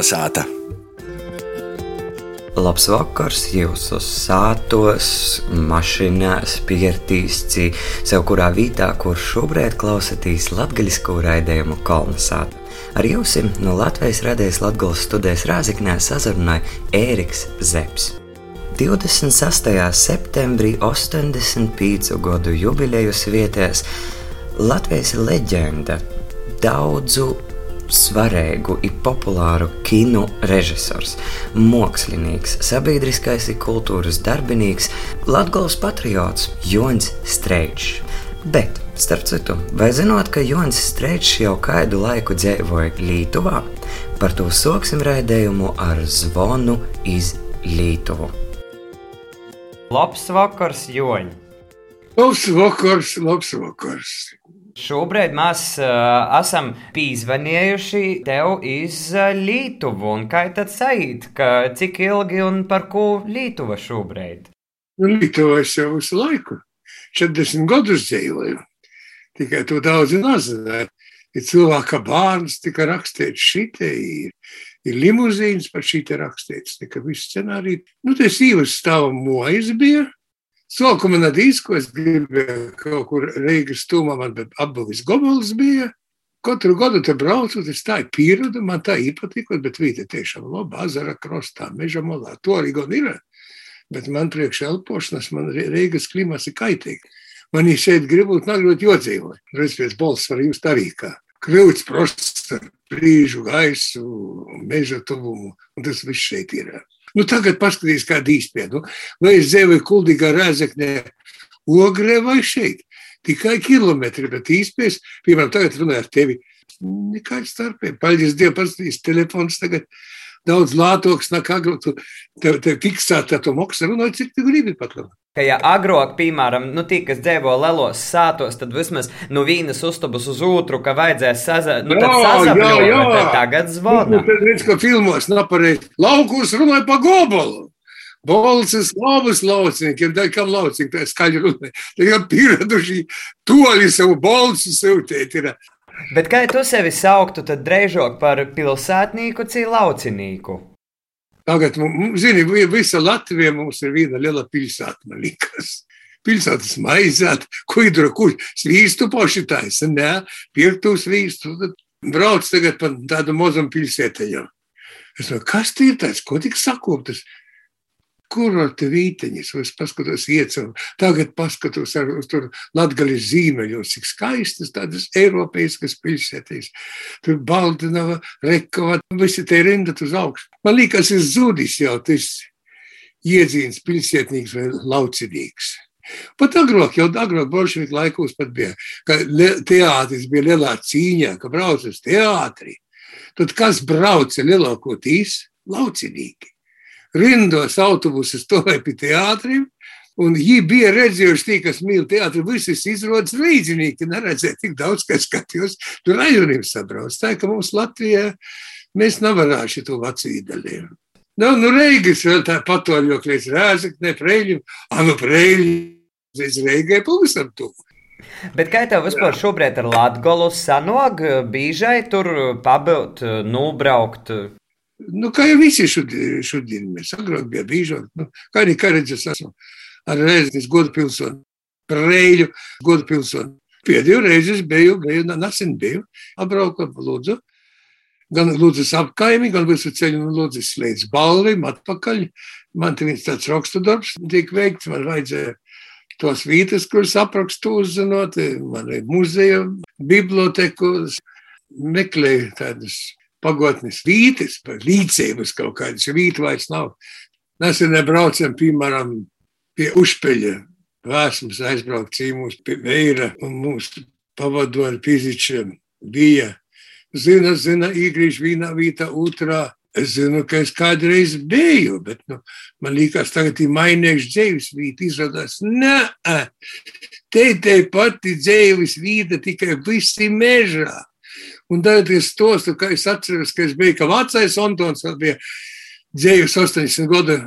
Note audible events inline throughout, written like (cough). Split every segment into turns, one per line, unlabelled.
Kalnasāta.
Labs vakars, jūs uz sātos, mašīnās, piertīsci, sev kurā vietā, kur šobrīd klausāties latgaļisku raidījumu Kalnasāta. Ar jums no Latvijas radijas Latvijas studijas Rāziknē sazrunāja Ēriks Zepsi. 26. septembrī 85 gadu jubileju svietēs Latvijas leģenda daudzu svarīgu un populāru kino režisors, mākslinieks, sabiedriskais un kultūras darbinīgs, Latvijas patriots Jons Streičs. Bet, starp citu, vai zinot, ka Jons Streičs jau kādu laiku dzīvoja Lietuvā? Par to sāksim raidījumu ar zvonu iz Lietuvu.
Labs vakars, Joņ!
Labs vakars, labs vakars!
Šobrīd mēs uh, esam pīzvanījuši tev iz uh, Lietuvu. Kā tad sajūt, cik ilgi un par ko Lietuva šobrīd?
Nu, Lietuvā es jau visu laiku, 40 gadus dzīvoju. Tikai to daudz nezināju. Ir cilvēka bērns, tika rakstīts šitie, ir, ir limuzīns par šitie rakstīts, tika viss scenārija. Nu, tas īvas stāvam mojas bija, Sākumā man disko, es gribēju kaut kur Reigas stūmā, man apbuvis gobals bija. Katru gadu te braucu, tas tā ir pieruda, man tā īpatikot, bet vīte tiešām laba, azara krostā, meža malā, to arī gan ir. Bet man priekš elpošanas, man Reigas klimats ir kaitīgi. Man ir šeit gribot nagrot jodzīvot. Reiz pēc balss var just arī kā kļūts prosts ar brīžu, gaisu, meža tuvumu, un tas viss šeit ir. Nu, tagad paskatieties, kāda īstenība. Nu, vai es dzīvoju Kuldīgā Rēzeknē, Ogrē vai šeit? Tikai kilometri, bet īstenībā, piemēram, tagad runāju ar tevi. Nekāds starpība. Paldies Dievam, paskatieties, telefons tagad daudz lātoks, nekā agrāk. Tev, tev fiksēta to maksa runāt, cik tu gribi pat labi.
Ka, ja agrāk, piemēram, nu, tie, kas dzīvo lielos sātos, tad vismaz no vienas uztabas uz otru, ka vajadzēs saza, nu, sazabļot, tagad zvana. Nu,
tad redz, ka filmos napareizi laukos runāja pa gobalu. Bolsas, labas lauciniekiem, tā kam laucinieki, tā skaļi runāja. Tā kā pieraduši toļi savu bolsu siltēt ir.
Bet kā tu sevi sauktu, tad drežok par pilsētnieku, cī laucinieku?
Tagad, zini, visa Latvija mums ir viena liela pilsēta, man liekas. Pilsētas maizēt, kuidra, kur svīstu paši taisa, ne, pirktu svīstu, tad brauc tagad pa tādu mozam pilsētajam. Es domāju, kas tie ir tāds, ko tik sakoptas? Kurorta vīteņus, es paskatos ieceru. Tagad paskatos ar, uz tur latgaļas zīmeļos, cik skaistas tādas eiropeiskas pilsētīs. Tur Baldinava, Rekava, visi te rindat uz augšu. Man liekas, es zudis jau tas iedzīns pilsētnīgs vai laucinīgs. Pat agrāk, jau agrāk, bolševiku laikos pat bija, ka teātris bija lielā cīņā, ka brauc uz teātri. Tad kas brauca lielākoties? Laucinīgi rindos autobusus stāvēja pie teātriem. Un viņi bija redzējuši, tie, kas mīl teātri, visas izrādes līdzinieki. Neredzēja tik daudz, kas skatījos. Tur rajoniem sabrauc. Tā ka mums Latvijā mēs nevarāši to vecīju daļiem. Nu, nu Reigas vēl tā patoļok līdz Rēzakne, Preļim, anu Preļi, līdz Reigai pavisam tuvu.
Bet kā tev vispār šobrīd ar Latgolu sanog, bīžai tur pabūt, nubraukt?
Nu, kā jau visi šodien, šodien mēs agrāk bija bīžot, nu, kā arī Kareģis esmu ar Reizes godu pilsoni, Preļu godu pilsoni. Pēdējo reizi es biju, biju, nesen biju, apbrauku lūdzu, gan lūdzas apkaimi, gan visu ceļu no lūdzas līdz balvim, atpakaļ. Man te viens tāds rakstu darbs tiek veikts, man vajadzēja tos vītas, kuras aprakstu uzzinot, man ir muzeja, biblioteku, meklēju tādas pagotnes vītes, līdzības kaut kādas, jo vīta vairs nav. Nesen braucam, piemēram, pie Užpeļa. Vēsmas aizbraukt cīmūs pie Veira un mūsu pavadoņa fizičiem bija. Zina, zina, īgrīž vienā vītā, otrā. Es zinu, ka es kādreiz biju, bet nu, man liekas, tagad ir mainīgs dzīves vīta. Izrādās, nē, te te pati dzīves vīta, tikai visi mežā. Un tad es stostu, ka es atceros, ka es biju kā vecais Antons, kas bija dzējus 80 gadu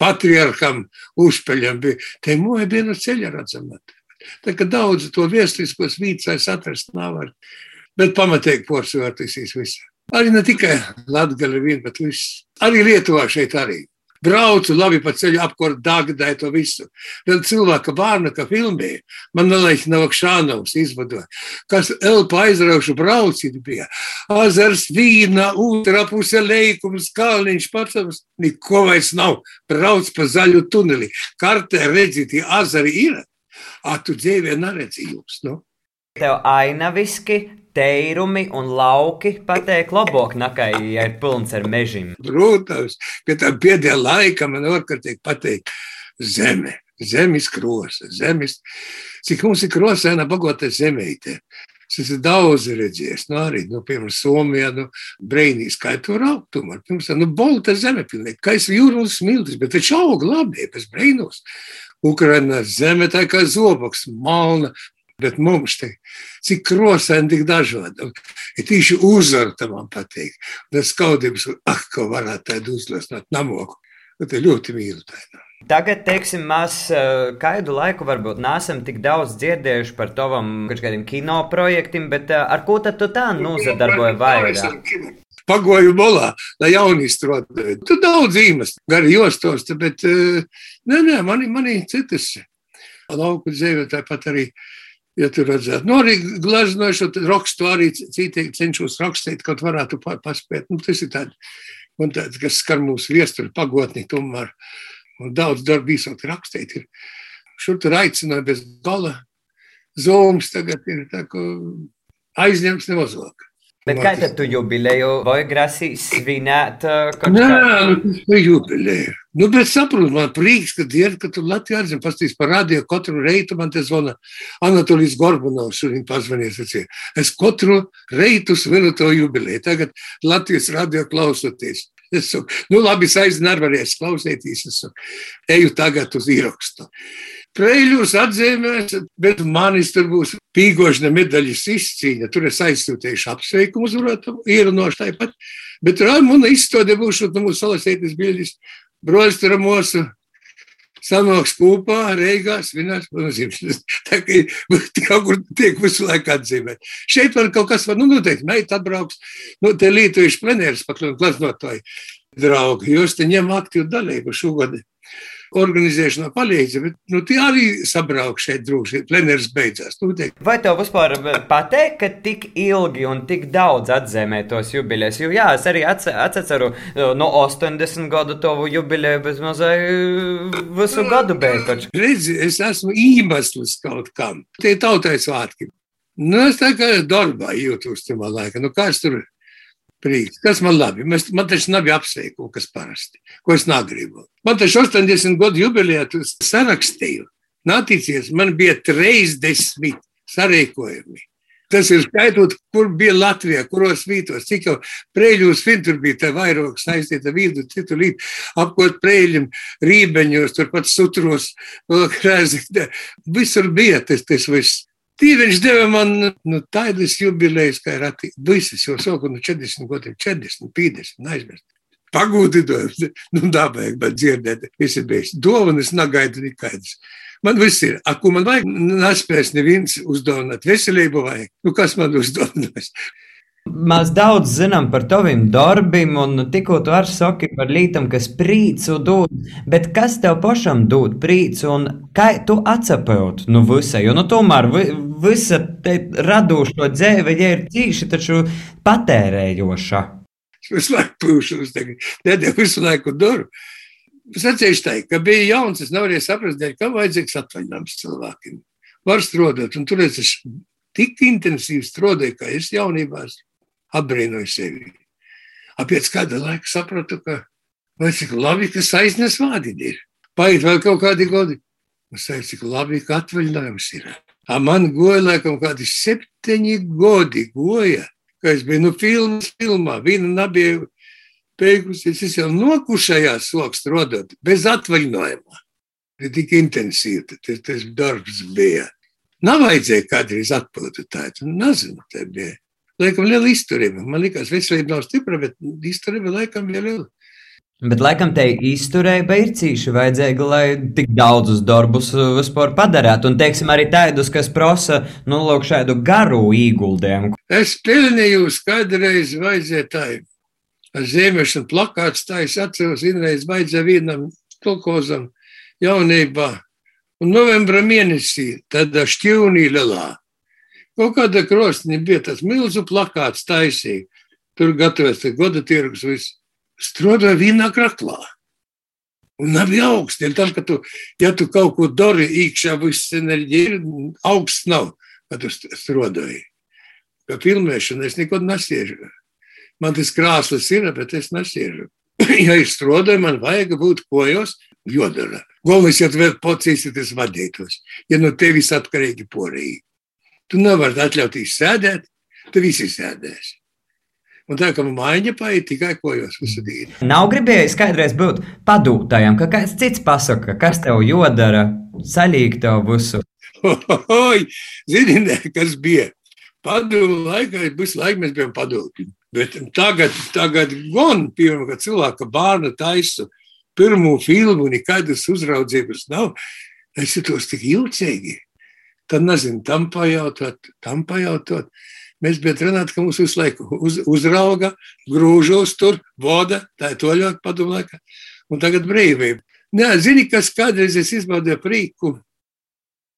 patriarham uzpeļam. Bija. Te moja no ceļa redzama. Tā kā daudz to viestiskos vīcais atrast nav var. Bet pamatīgi porcelātisīs visu. Arī ne tikai Latvija, bet viss. Arī Lietuvā šeit arī. Braucu labi pa ceļu apkārt Dāngdai to visu. Vēl cilvēka vārna, ka filmēja. Man nelaiž Navakšānovs izvadoja. Kas elpa aizraušu braucīt bija. Azars vīna, otrā puse leikums, kalniņš pats. Neko vairs nav. Brauc pa zaļu tuneli. Kartē redzi, tie azari ir. A tu dzīvē neredzi jūs, nu?
Tev ainaviski teirumi un lauki pateikt labāk nakai, ja ir pilns ar mežiem.
Protams, ka tam pēdējā laikā man ārkārtīgi patīk zeme. Zemes krosa, zemes, cik mums ir krosēna bagāta zemīte. Es esmu daudz redzējis, nu arī, nu, piemēram, Somijā, nu, brīnīs, kā tur augt, tomēr, pirms tam, nu, bolta zeme pilnīgi, kā es jūru un smiltis, bet taču aug labi, pēc brīnos. Ukraina zeme tā kā zobaks, malna, Bet mums te cik krosēni, tik dažādi. Ir tīši uzvara, man patīk. Tas skaudības, ah, ko varētu tādu uzlasīt namoku. Bet ir ļoti mīlu tādu.
Tagad, teiksim, mēs eh, kādu laiku varbūt neesam tik daudz dzirdējuši par tavam kādiem kino projektiem, bet eh, ar ko tad tu tā nozadarboji vairāk?
Pagoju bolā, lai jauni strādātu. Tu daudz zīmes, gari jostos, bet eh, nē, nē, mani, mani citas lauku dzīve tāpat arī Ja tur redzētu, nu, arī gleznošu rakstu, arī citi cenšos rakstīt, kaut varētu paspēt. Nu, tas ir tāds, man tāds, kas skar mūsu viesturi pagotni, tomēr un daudz darbu īsot rakstīt. Ir. Šur tur aicināja bez gala. Zoms tagad ir tā, ka aizņems nemazāk.
Bet kā tad tu jubileju vai grasīs svinēt? Uh,
Nē, nu, tas ir jubileju. Nu, bet saprotu, man prieks, ka ir, ka tu Latvijā atzim pastīs par radio katru reitu, man te zvana Anatolijas Gorbanovs, šodien pazvanies, sacīja, es katru reitu svinu to jubileju, tagad Latvijas radio klausoties. Es saku, nu labi, es aizinu, ar varēs klausēties, es saku, eju tagad uz īrakstu. Preļus atzīmēs, bet manis tur būs pīgošana medaļas izcīņa. Tur es aizsūtīšu apsveikumu uzvarētu, ierunāšu tāpat. Bet Ramona izstāde būs, un mūsu salasētas bildis, broļs tur mūsu sanāks kopā, reigās, vinās, nozīmes. (laughs) Tā kā (laughs) kaut kur tiek visu laiku atzīmēt. Šeit var kaut kas, var, nu, noteikti, meita atbrauks, nu, te lītojuši plenērs pat, un glaznotāji draugi, jūs te ņem aktīvu dalību šogad organizēšanā palīdz, bet nu, tie arī sabrauc šeit droši. Plenērs beidzās. Nu, teik.
Vai tev vispār pateikt, ka tik ilgi un tik daudz atzīmē tos jubilejas? Jo jā, es arī atceru no 80 gadu tavu jubileju bez mazai visu gadu beigās.
Redzi, es esmu iemesls kaut kam. Tie tautai svētki. Nu, es tā kā darbā jūtos tajā laikā. Nu, kāds tur prieks. Kas man labi? Mēs, man taču nav apsveikumu, kas parasti, ko es negribu. Man taču 80 gadu jubilejā sarakstīju. Nātīcies, man bija 30 sarīkojumi. Tas ir skaitot, kur bija Latvija, kuros vītos, cik jau prēļos fin tur bija tā vairāk saistīta vīdu, citu līdz apkot prēļiem, rībeņos, turpat sutros, krēzi. Visur bija tas, tas viss. Tīveņš deva man nu, tādas jubilejas, kā ir attīstīt. Visas jau sauku no 40 gadiem, 40, 50, aizmirst. Pagūdinājums, nu, dabēg, bet dzirdēt, visi beigas. Dovanas nagaidu nekādas. Man viss ir, a, ko man vajag, nespēs neviens uzdāvināt veselību vajag. Nu, kas man uzdāvinās?
Mēs daudz zinām par taviem darbiem, un tikko tu arī saki par lītām, kas prīcu dod. Bet kas tev pašam dod prīcu, un kā tu atcepaut no nu visa? Jo nu, tomēr vi, visa radošo dzīve ja ir cīši taču patērējoša.
Es visu laiku pūšu, es nedēļu visu laiku duru. Es atceros ka bija jauns, es nevarēju saprast, ka vajadzīgs atvaļinājums cilvēkiem. Var strādāt, un tur es tik intensīvi strādāju, kā es jaunībās apbrīnoju sevi. Pēc kāda laika sapratu, ka vai cik labi, ka aiznes vādiņi ir. Paiet vēl kaut kādi gadi. Es teicu, cik labi, ka atvaļinājums ir. A man goja laikam kādi septiņi gadi goja, ka es biju nu filmas filmā. Viena nebija beigusies, es jau nokušajās soks rodot, bez atvaļinājuma. Tik intensīvi tas, tas darbs bija. Nav vajadzēja kādreiz atpūtu tādu. Nu, nezinu, tā bija laikam liela izturība. Man liekas, veselība nav stipra, bet izturība laikam bija liela.
Bet, laikam, te izturēja ir cīši vajadzīga, lai tik daudzus darbus uh, vispār padarītu. Un, teiksim, arī tādus, kas prasa, nu, lūk, šādu garu ieguldījumu.
Es pelnīju, kādreiz vajadzēja tā, ar zīmēšanu plakāts, tā es atceros, vienreiz vajadzēja vienam kolkozam jaunībā. Un novembra mēnesī, tad šķīvnī lielā. Kaut kāda krosni bija tas milzu plakāts taisīgi. Tur gatavojas goda tirgus viss strādāja vienā kraklā. Un nav augsts. Ir tam, ka tu, ja tu kaut ko dari, iekšā viss enerģija ir, augsts nav, kad tu strādāji. Kā filmēšana es neko nesiežu. Man tas krāslis ir, bet es nesiežu. (clears throat) ja es strādāju, man vajag būt kojos, jodara. Galvenais, ja tu vēl pocīs, ja tas vadītos. Ja no tevis atkarīgi porīgi. Tu nevari atļauties sēdēt, tu visi sēdēsi. Un tā kā mājiņa paiet tikai kojos visu dienu.
Nav gribējis kādreiz būt padūtājam, ka kāds cits pasaka, kas tev jodara, saļīgi tev visu.
Oi, zini, kas bija? Padomu laikā visu laiku mēs bijām padūti. Bet tagad, tagad gan, piemēram, kad cilvēka bērna taisu pirmo filmu, nekādas uzraudzības nav, es jutos tik jūtīgi. Tad nezinu, tam pajautot, tam pajautot. Mēs bijām runāti, ka mums visu laiku uz, uzrauga, grūžos tur, voda, tā ir to ļoti padomu laikā. Un tagad brīvība. Nē, zini, kas kādreiz es izbaudīju prīku.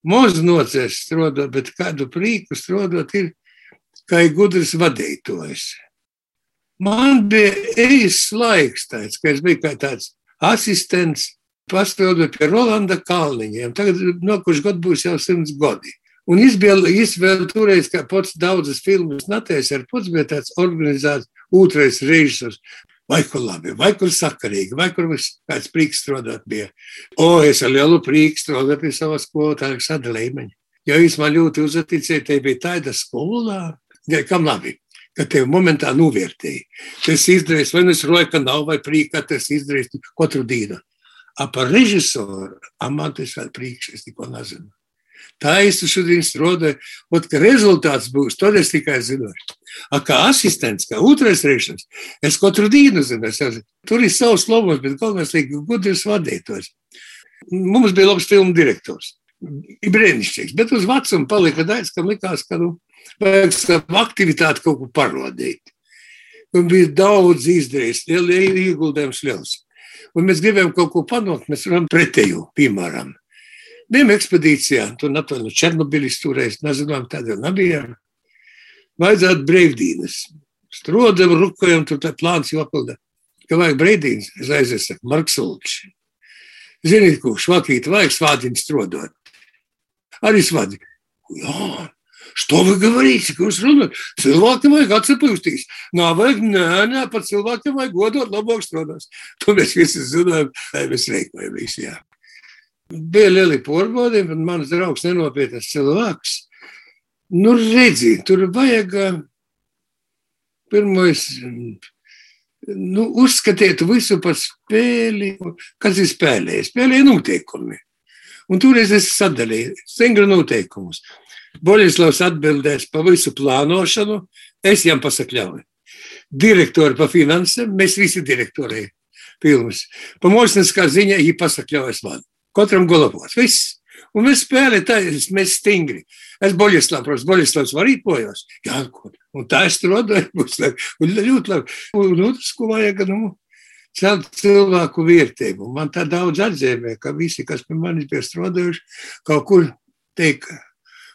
Moz nocēs strādāt, bet kādu prīku strādāt ir kā ir gudrs vadītājs. Man bija ejas laiks tāds, ka es biju kā tāds asistents, pastrādājot pie Rolanda Kalniņiem. Tagad nokuši gadu būs jau simts gadi. Un viņš vēl toreiz, kā pats daudzas filmas natēs, ar pats bija tāds organizēts otrais režisors. Vai kur labi, vai kur sakarīgi, vai kur kāds prīks strādāt bija. O, es ar lielu prīku strādāju pie savas skolotāja sadalījuma. Jo viņš man ļoti uzticēja, te bija tāda skolā, kam labi, ka tev momentā novērtēja. Tas izdarījis, vai nu es roju, ka nav, vai prīka, tas izdarījis katru dienu. A par režisoru, a man tas vēl prīks, es neko nezinu. Tā es šodien strādāju, un ka rezultāts būs, to es tikai zināšu. A, kā asistents, kā otrais režisors, es katru dienu zinu, es esmu, tur ir savs lomos, bet galvenais ir gudrs vadītājs. Mums bija labs filmu direktors. Ir brīnišķīgs, bet uz vecumu palika daļas, kam likās, ka nu, vajag savu aktivitāti kaut ko parodīt. Un bija daudz izdarījis, ieguldījums liels. Un mēs gribējām kaut ko panākt, mēs varam pretēju, piemēram. Bijām ekspedīcijā, tur aptuveni Černobilis turēs, nezinām, tādēļ nebijām. Vajadzētu brīvdienas. Strodam, rukojam, tur tā plāns jāpilda. Ka vajag brīvdienas, es aizies, saku, Marks Ulčs. Ziniet, ko švakīt vajag svādiņu strodot. Arī svādi. Jā, Что вы говорите? Kurš runā? Cilvēkiem vajag atsapūstīs. Nav vajag, nē, nē, pat cilvēkiem vajag godot labāk strādās. To mēs visi zinām, vai mēs rēkojamies, jā bija lieli porbodi, un mans draugs nenopietnas cilvēks. Nu, redzi, tur vajag pirmais, nu, uzskatiet visu par spēli, kas ir spēlē. Spēlē noteikumi. Un toreiz es sadalīju stingru noteikumus. Boļislavs atbildēs par visu plānošanu, es viņam pasakļauju. Direktori pa finansēm, mēs visi direktori. Pa mūžniskā ziņā viņi pasakļaujas man. Katram galvos. Viss. Un mēs spēlējam, tā mēs stingri. Es Boļislavs, protams, Boļislavs var rīpojos. Jā, un tā es tur atdoju. Un ļoti labi. Un otrs, ko vajag, nu, celt cilvēku vērtību. Man tā daudz atzīmē, ka visi, kas pie manis bija strādājuši, kaut kur teik,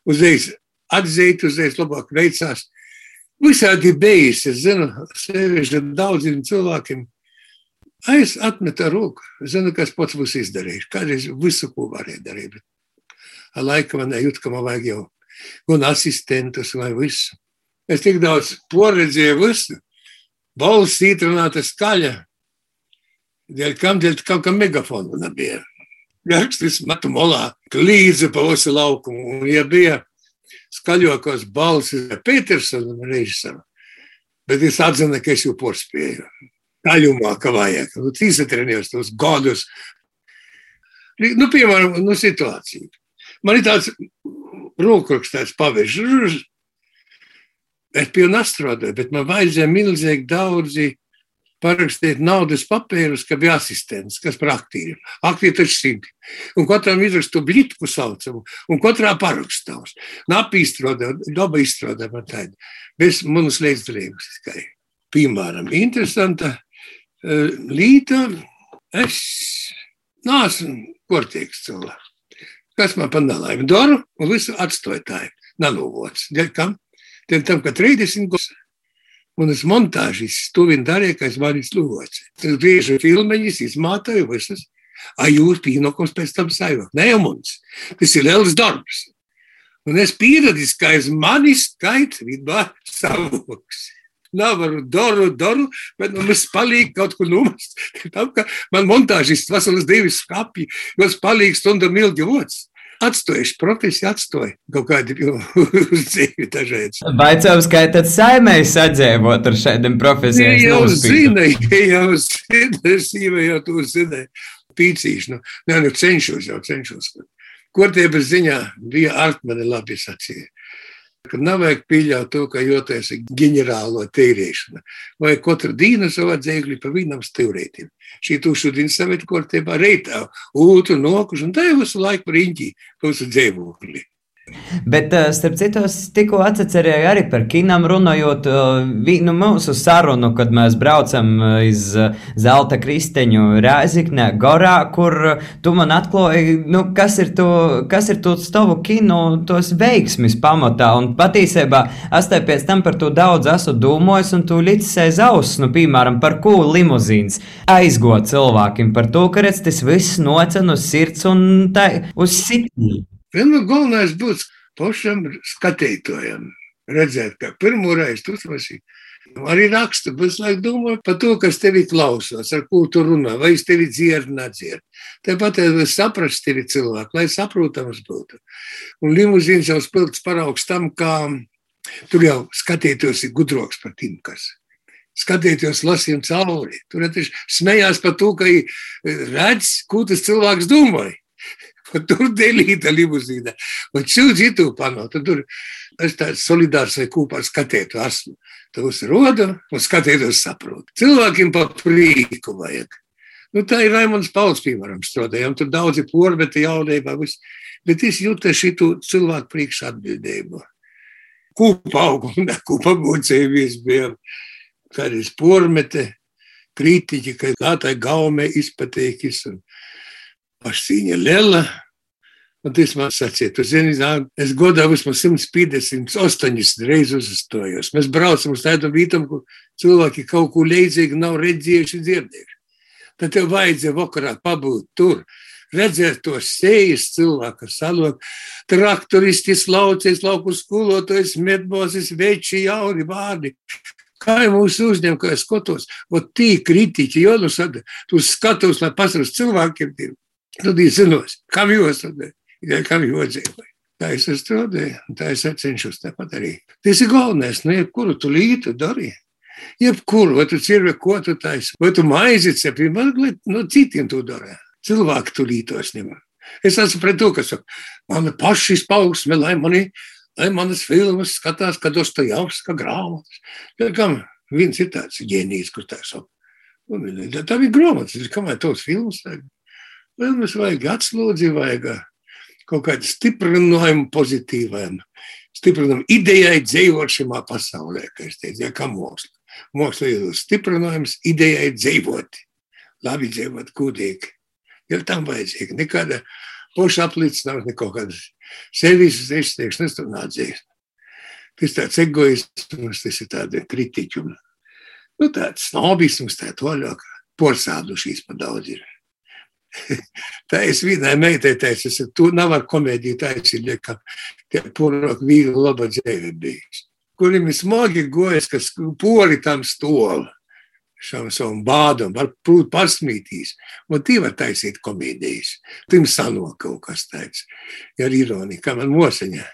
uzreiz atzīt, uzreiz labāk veicās. Visādi bijis, es zinu, sevišķi daudziem cilvēkiem Es atmetu roku. Zinu, kas pats būs izdarījis. Kādreiz visu, ko varēja darīt. Ar laiku man nejūt, ka man vajag jau gan asistentus vai visu. Es tik daudz poredzēju visu. Balss ītrunāta skaļa. Dēļ kam dēļ kaut kā megafonu nebija. Rakstis matu molā, līdzi pa visu laukumu. Un ja bija skaļākos balsis Petersona režisoram, bet es atzinu, ka es jau porspēju taļumā, ka vajag. Nu, iztrenējos tos gadus. Nu, piemēram, nu, situācija. Man ir tāds rokraksts, tāds pavērš. Es pilnu strādāju, bet man vajadzēja milzīgi daudzi parakstīt naudas papīrus, ka bija asistents, kas par aktieriem. Aktieri taču simti. Un katram izrakstu blitku saucamu, un katrā parakstāvs. Napi izstrādē, daba izstrādē man tādu. Bez manas līdzdalības. Piemēram, interesanta uh, līta. Es neesmu kortīgs cilvēks. Kas man pa nelaimi daru, un visu atstoju tā, nanovots. Dēļ kam? Dēļ tam, ka 30 gadus Es montāžas to vien darīju, ka es manis lūdzu. Es griežu filmeņus, izmātoju visas. A jūs pienākums pēc tam sajūt. Nē, mums. Tas ir liels darbs. Un es pieradīju, ka aiz manis skaits vidā savoks. Nevaru daru, daru, bet nu, es palīgu kaut kur numast. (laughs) Tam, ka man montāžists vasaras divas skapji, jo es palīgu stundu ilgi vots atstojuši profesiju, atstoju kaut kādu (laughs) dzīvi dažreiz.
Vai caur skaitat saimēji sadzēvot ar šādiem profesijām?
Ja jau zina, ja jau zina, sīva jau to zina. Pīcīšu, nu, nē, nu cenšos jau, cenšos. Kortības ziņā bija Artmane labi sacīja ka nav vajag pieļaut to, ka jūties ģenerālo tīrīšana. Vai katru dienu savā dzēgļi pa vienam stīvrētim. Šī savēt kortībā reitā, ūtu nokuši, un tā jau visu laiku riņķī, pa visu dzēvokli.
Bet, eh, starp citu, es tikko atcerēju arī par kinām runājot eh, vienu mūsu sarunu, kad mēs braucam iz eh, Zelta kristeņu Rēziknē, Gorā, kur tu man atklāji, nu, kas ir to, kas ir to stavu kinu, tos veiksmis pamatā. Un patiesībā es te pēc tam par to daudz esmu domājis, un tu līdz aiz auss, nu, piemēram, par ko limuzīns aizgo cilvēkiem, par to, ka redz tas viss nocen uz sirds un tā uz sitnī.
Vienmēr galvenais būs pašam skatītājam. Redzēt, ka pirmo reizi tu uzlasīji. Arī raksta, bet es domāju par to, kas tevi klausās, ar ko tu runā, vai es tevi dzirdu, nedzirdu. Tāpat es saprastu tevi cilvēku, lai saprotams būtu. Un limuzīns jau spilgts paraugs tam, kā tur jau skatītos ir gudroks par tiem, kas skatieties, lasījām cauri. Tur viņš smējās par to, ka redz, ko tas cilvēks domāja. (laughs) Tur delīta limuzīna. Un cilvēki to panāca. Tur es tāds solidārs vai kopā skatētu esmu. Tos roda un skatētos saprotu. Cilvēkiem pa prīku vajag. Nu, tā ir Raimons Pauls, piemēram, strādājām. Tur daudzi porbeti jaunībā. Viss. Bet es jūtu šito cilvēku priekš atbildību. Kūpa auguma, (laughs) kūpa būcējies bijām. Kādreiz pormete, kritiķi, ka kā tā gaume izpateikis. Un, Pašcīņa liela. Un tas man sacīja, tu zini, es godā vismaz 158 reizes uzstājos. Mēs braucam uz tādu vietu, kur cilvēki kaut ko līdzīgu nav redzējuši, dzirdējuši. Tad tev vajadzēja vakarā pabūt tur, redzēt tos sejas cilvēku salok, traktoristi, laucies, lauku skolotais, medbozis, veči, jauni vārdi. Kā jau mūsu uzņem, kā es skatos, o tī kritiķi, jo nu sad, tu skatos, lai pasarus cilvēkiem, tad ir zinos, kam ja kam vajadzēja. Tā es strādāju, tā es cenšos tāpat arī. Tas ir galvenais, nu, jebkuru tu lītu dari. Jebkuru, vai tu cirvi, ko tu taisi, vai tu maizi cepi, man, lai no citiem tu dari. Cilvēki tu lītos nevar. Es esmu pret to, kas saka, man paši izpausme, lai mani, lai manas filmas skatās, kad Dostojavska grāmatas. Tā kā viens ir tāds ģēnijs, kurš tā saka. Tā bija grāmatas, kamēr tos filmas tagad. Filmas vajag atslodzi, vajag kaut kādu stiprinājumu pozitīvajam, stiprinājumu idejai dzīvot šajā pasaulē, kā es teicu, ja, kā māksla. Māksla ir stiprinājums idejai dzīvot, labi dzīvot, gudīgi. Ir tam vajadzīga nekāda poša apliecināšana, ne kaut kādas sevis izteikšanas, tur nācīs. Tas tāds egoisms, tas ir tāda kritiķu, nu tāds snobisms, tā toļāk, porsādušies pa daudz ir. Tā es vienai meitai teicu, es tu nav ar komēdiju taisīt, ka tie porok vīri laba dzēve bijis. Kurim smagi gojas, kas pori tam stol, šam savam bādam, var prūt pasmītīs, un tī var taisīt komēdijas. Tim sano kaut kas tāds, ja ar ironiju, kā man moseņā.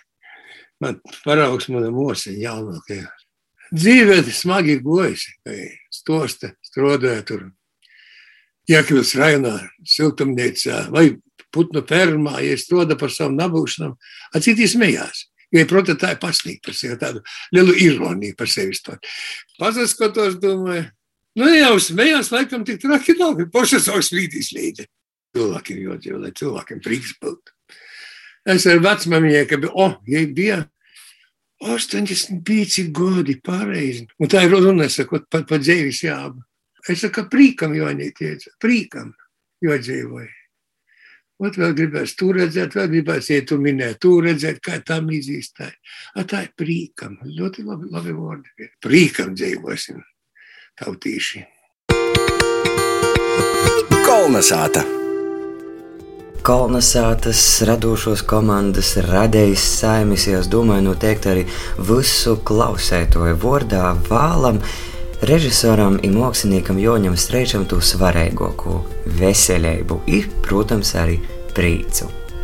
Man paraugs mana moseņa jaunākajā. Dzīvē smagi gojas, stosta, strodāja tur Iekļūst rajonā, siltumnīcā vai putnu fermā, ja strādā par savu nabūšanām, a citi smējās. Jo, protams, tā ir pasniegta par sevi, tādu lielu ironiju par sevi. Pazaskatos, domāju, Nu, jau smējās, laikam, tik traki nav, bet pošas savu slīdīs līdzi. Cilvēkiem jodzīvo, lai cilvēkiem prieks būtu. Es ar vecmamiņai, ka bija, oh, ja bija 85 gadi pareizi. Un tā ir runa, sakot, par pa dzīves jāba. Es saku, prīkam jāņīt, prīkam jodzīvoja. Ot, vēl gribēs tur redzēt, vēl gribēs iet un minēt, tur redzēt, kā tam izīstāja. A, tā ir prīkam. Ļoti labi, labi vārdi. Prīkam dzīvosim tautīši.
Kolnesāta! Kolnesātas radošos komandas radējs saimis, es domāju, noteikti arī visu klausētoju vārdā vālam režisoram un māksliniekam Joņam Streičam to svarīgāko - veselību, ir, protams, arī priecu.